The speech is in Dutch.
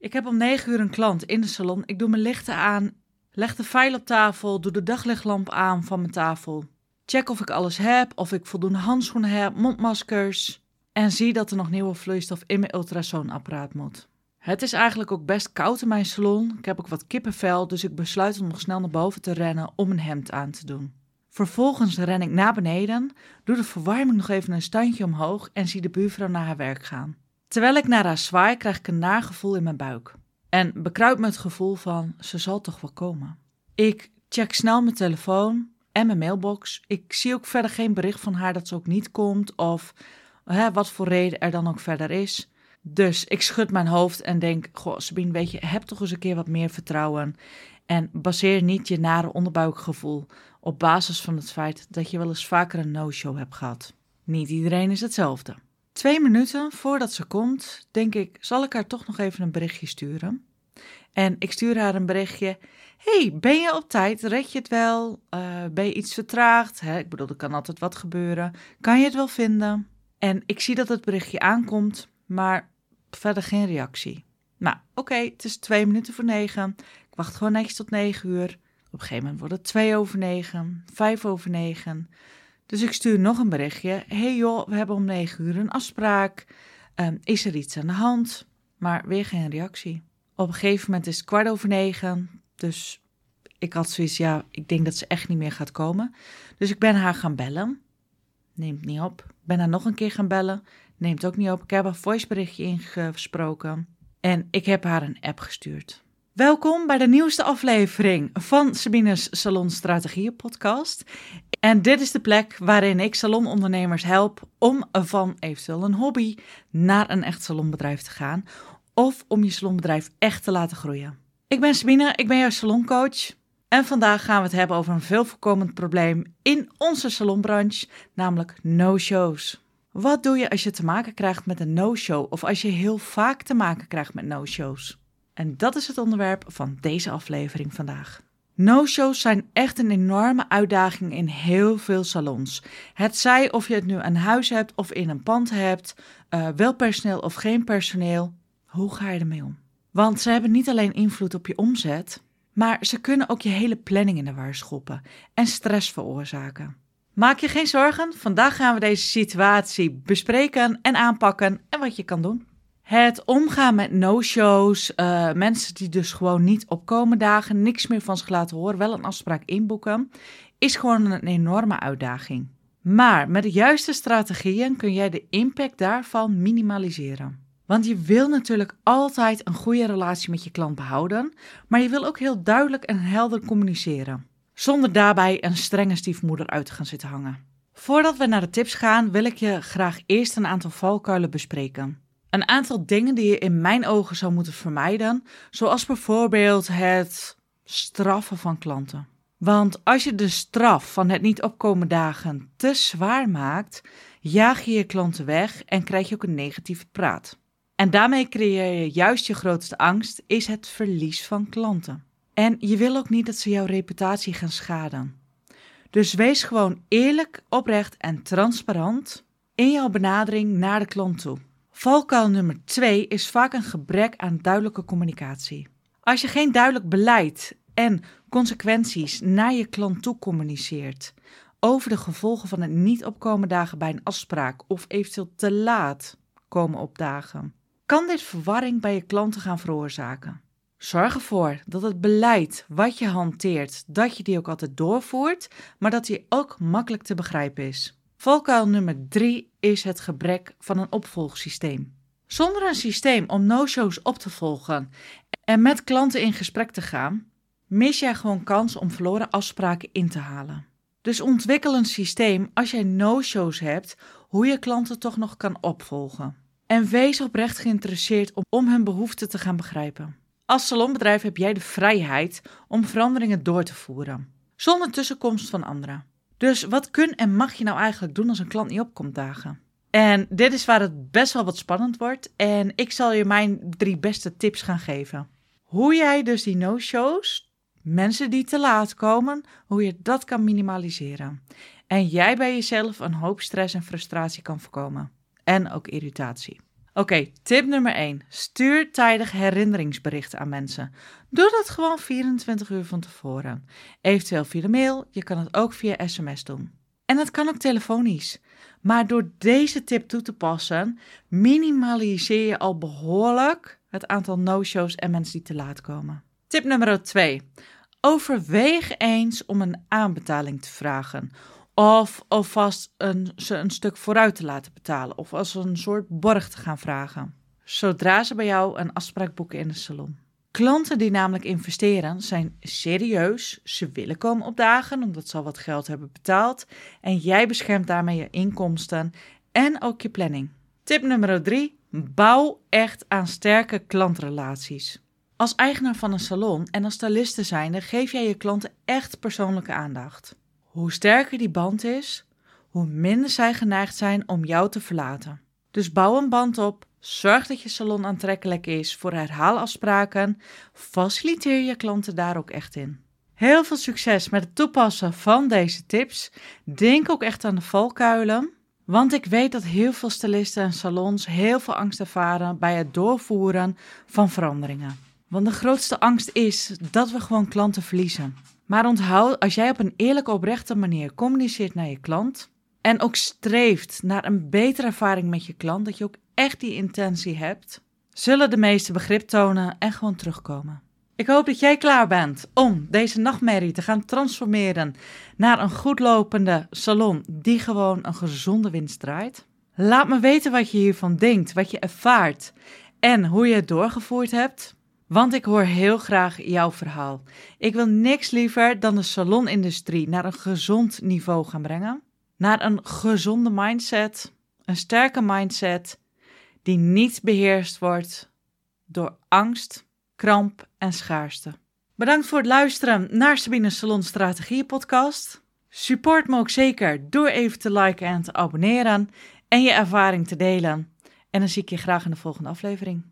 Ik heb om 9 uur een klant in de salon. Ik doe mijn lichten aan, leg de file op tafel, doe de daglichtlamp aan van mijn tafel. Check of ik alles heb, of ik voldoende handschoenen heb, mondmaskers. En zie dat er nog nieuwe vloeistof in mijn ultrasoonapparaat moet. Het is eigenlijk ook best koud in mijn salon. Ik heb ook wat kippenvel, dus ik besluit om nog snel naar boven te rennen om een hemd aan te doen. Vervolgens ren ik naar beneden, doe de verwarming nog even een standje omhoog en zie de buurvrouw naar haar werk gaan. Terwijl ik naar haar zwaai, krijg ik een nagevoel in mijn buik. En bekruip me het gevoel van, ze zal toch wel komen. Ik check snel mijn telefoon en mijn mailbox. Ik zie ook verder geen bericht van haar dat ze ook niet komt of hè, wat voor reden er dan ook verder is. Dus ik schud mijn hoofd en denk, goh Sabine, weet je, heb toch eens een keer wat meer vertrouwen. En baseer niet je nare onderbuikgevoel op basis van het feit dat je wel eens vaker een no-show hebt gehad. Niet iedereen is hetzelfde. Twee minuten voordat ze komt, denk ik, zal ik haar toch nog even een berichtje sturen. En ik stuur haar een berichtje. hey, ben je op tijd? Red je het wel? Uh, ben je iets vertraagd? Hè? Ik bedoel, er kan altijd wat gebeuren. Kan je het wel vinden? En ik zie dat het berichtje aankomt, maar verder geen reactie. Nou, oké, het is twee minuten voor negen. Ik wacht gewoon netjes tot negen uur. Op een gegeven moment wordt het twee over negen, vijf over negen. Dus ik stuur nog een berichtje. hey joh, we hebben om negen uur een afspraak. Um, is er iets aan de hand? Maar weer geen reactie. Op een gegeven moment is het kwart over negen. Dus ik had zoiets, ja, ik denk dat ze echt niet meer gaat komen. Dus ik ben haar gaan bellen. Neemt niet op. Ben haar nog een keer gaan bellen. Neemt ook niet op. Ik heb een voiceberichtje ingesproken. En ik heb haar een app gestuurd. Welkom bij de nieuwste aflevering van Sabine's Salon Strategieën podcast. En dit is de plek waarin ik salonondernemers help om van eventueel een hobby naar een echt salonbedrijf te gaan of om je salonbedrijf echt te laten groeien. Ik ben Sabine, ik ben jouw saloncoach en vandaag gaan we het hebben over een veel voorkomend probleem in onze salonbranche, namelijk no-shows. Wat doe je als je te maken krijgt met een no-show of als je heel vaak te maken krijgt met no-shows? En dat is het onderwerp van deze aflevering vandaag. No-shows zijn echt een enorme uitdaging in heel veel salons. Het zij of je het nu aan huis hebt of in een pand hebt, uh, wel personeel of geen personeel, hoe ga je ermee om? Want ze hebben niet alleen invloed op je omzet, maar ze kunnen ook je hele planning in de war schoppen en stress veroorzaken. Maak je geen zorgen, vandaag gaan we deze situatie bespreken en aanpakken en wat je kan doen. Het omgaan met no-shows, uh, mensen die dus gewoon niet opkomen dagen, niks meer van zich laten horen, wel een afspraak inboeken, is gewoon een enorme uitdaging. Maar met de juiste strategieën kun jij de impact daarvan minimaliseren. Want je wil natuurlijk altijd een goede relatie met je klant behouden, maar je wil ook heel duidelijk en helder communiceren, zonder daarbij een strenge stiefmoeder uit te gaan zitten hangen. Voordat we naar de tips gaan, wil ik je graag eerst een aantal valkuilen bespreken. Een aantal dingen die je in mijn ogen zou moeten vermijden, zoals bijvoorbeeld het straffen van klanten. Want als je de straf van het niet opkomen dagen te zwaar maakt, jaag je je klanten weg en krijg je ook een negatieve praat. En daarmee creëer je juist je grootste angst, is het verlies van klanten. En je wil ook niet dat ze jouw reputatie gaan schaden. Dus wees gewoon eerlijk, oprecht en transparant in jouw benadering naar de klant toe. Valkuil nummer 2 is vaak een gebrek aan duidelijke communicatie. Als je geen duidelijk beleid en consequenties naar je klant toe communiceert over de gevolgen van het niet opkomen dagen bij een afspraak of eventueel te laat komen opdagen, kan dit verwarring bij je klanten gaan veroorzaken. Zorg ervoor dat het beleid wat je hanteert, dat je die ook altijd doorvoert, maar dat die ook makkelijk te begrijpen is. Valkuil nummer 3 is het gebrek van een opvolgsysteem. Zonder een systeem om no-shows op te volgen en met klanten in gesprek te gaan, mis jij gewoon kans om verloren afspraken in te halen. Dus ontwikkel een systeem als jij no-shows hebt, hoe je klanten toch nog kan opvolgen. En wees oprecht geïnteresseerd om, om hun behoeften te gaan begrijpen. Als salonbedrijf heb jij de vrijheid om veranderingen door te voeren, zonder tussenkomst van anderen. Dus wat kun en mag je nou eigenlijk doen als een klant niet opkomt dagen? En dit is waar het best wel wat spannend wordt. En ik zal je mijn drie beste tips gaan geven. Hoe jij dus die no-shows, mensen die te laat komen, hoe je dat kan minimaliseren. En jij bij jezelf een hoop stress en frustratie kan voorkomen. En ook irritatie. Oké, tip nummer 1. Stuur tijdig herinneringsberichten aan mensen. Doe dat gewoon 24 uur van tevoren. Eventueel via de mail, je kan het ook via sms doen. En het kan ook telefonisch. Maar door deze tip toe te passen, minimaliseer je al behoorlijk het aantal no-shows en mensen die te laat komen. Tip nummer 2. Overweeg eens om een aanbetaling te vragen. Of alvast een, ze een stuk vooruit te laten betalen. Of als een soort borg te gaan vragen. Zodra ze bij jou een afspraak boeken in de salon. Klanten die namelijk investeren zijn serieus. Ze willen komen opdagen omdat ze al wat geld hebben betaald. En jij beschermt daarmee je inkomsten en ook je planning. Tip nummer 3. Bouw echt aan sterke klantrelaties. Als eigenaar van een salon en als styliste zijnde geef jij je klanten echt persoonlijke aandacht. Hoe sterker die band is, hoe minder zij geneigd zijn om jou te verlaten. Dus bouw een band op, zorg dat je salon aantrekkelijk is voor herhaalafspraken, faciliteer je klanten daar ook echt in. Heel veel succes met het toepassen van deze tips. Denk ook echt aan de valkuilen. Want ik weet dat heel veel stylisten en salons heel veel angst ervaren bij het doorvoeren van veranderingen. Want de grootste angst is dat we gewoon klanten verliezen. Maar onthoud, als jij op een eerlijke, oprechte manier communiceert naar je klant en ook streeft naar een betere ervaring met je klant, dat je ook echt die intentie hebt, zullen de meeste begrip tonen en gewoon terugkomen. Ik hoop dat jij klaar bent om deze nachtmerrie te gaan transformeren naar een goed lopende salon die gewoon een gezonde winst draait. Laat me weten wat je hiervan denkt, wat je ervaart en hoe je het doorgevoerd hebt. Want ik hoor heel graag jouw verhaal. Ik wil niks liever dan de salonindustrie naar een gezond niveau gaan brengen. Naar een gezonde mindset, een sterke mindset die niet beheerst wordt door angst, kramp en schaarste. Bedankt voor het luisteren naar Sabine Salon Strategie podcast. Support me ook zeker door even te liken en te abonneren en je ervaring te delen. En dan zie ik je graag in de volgende aflevering.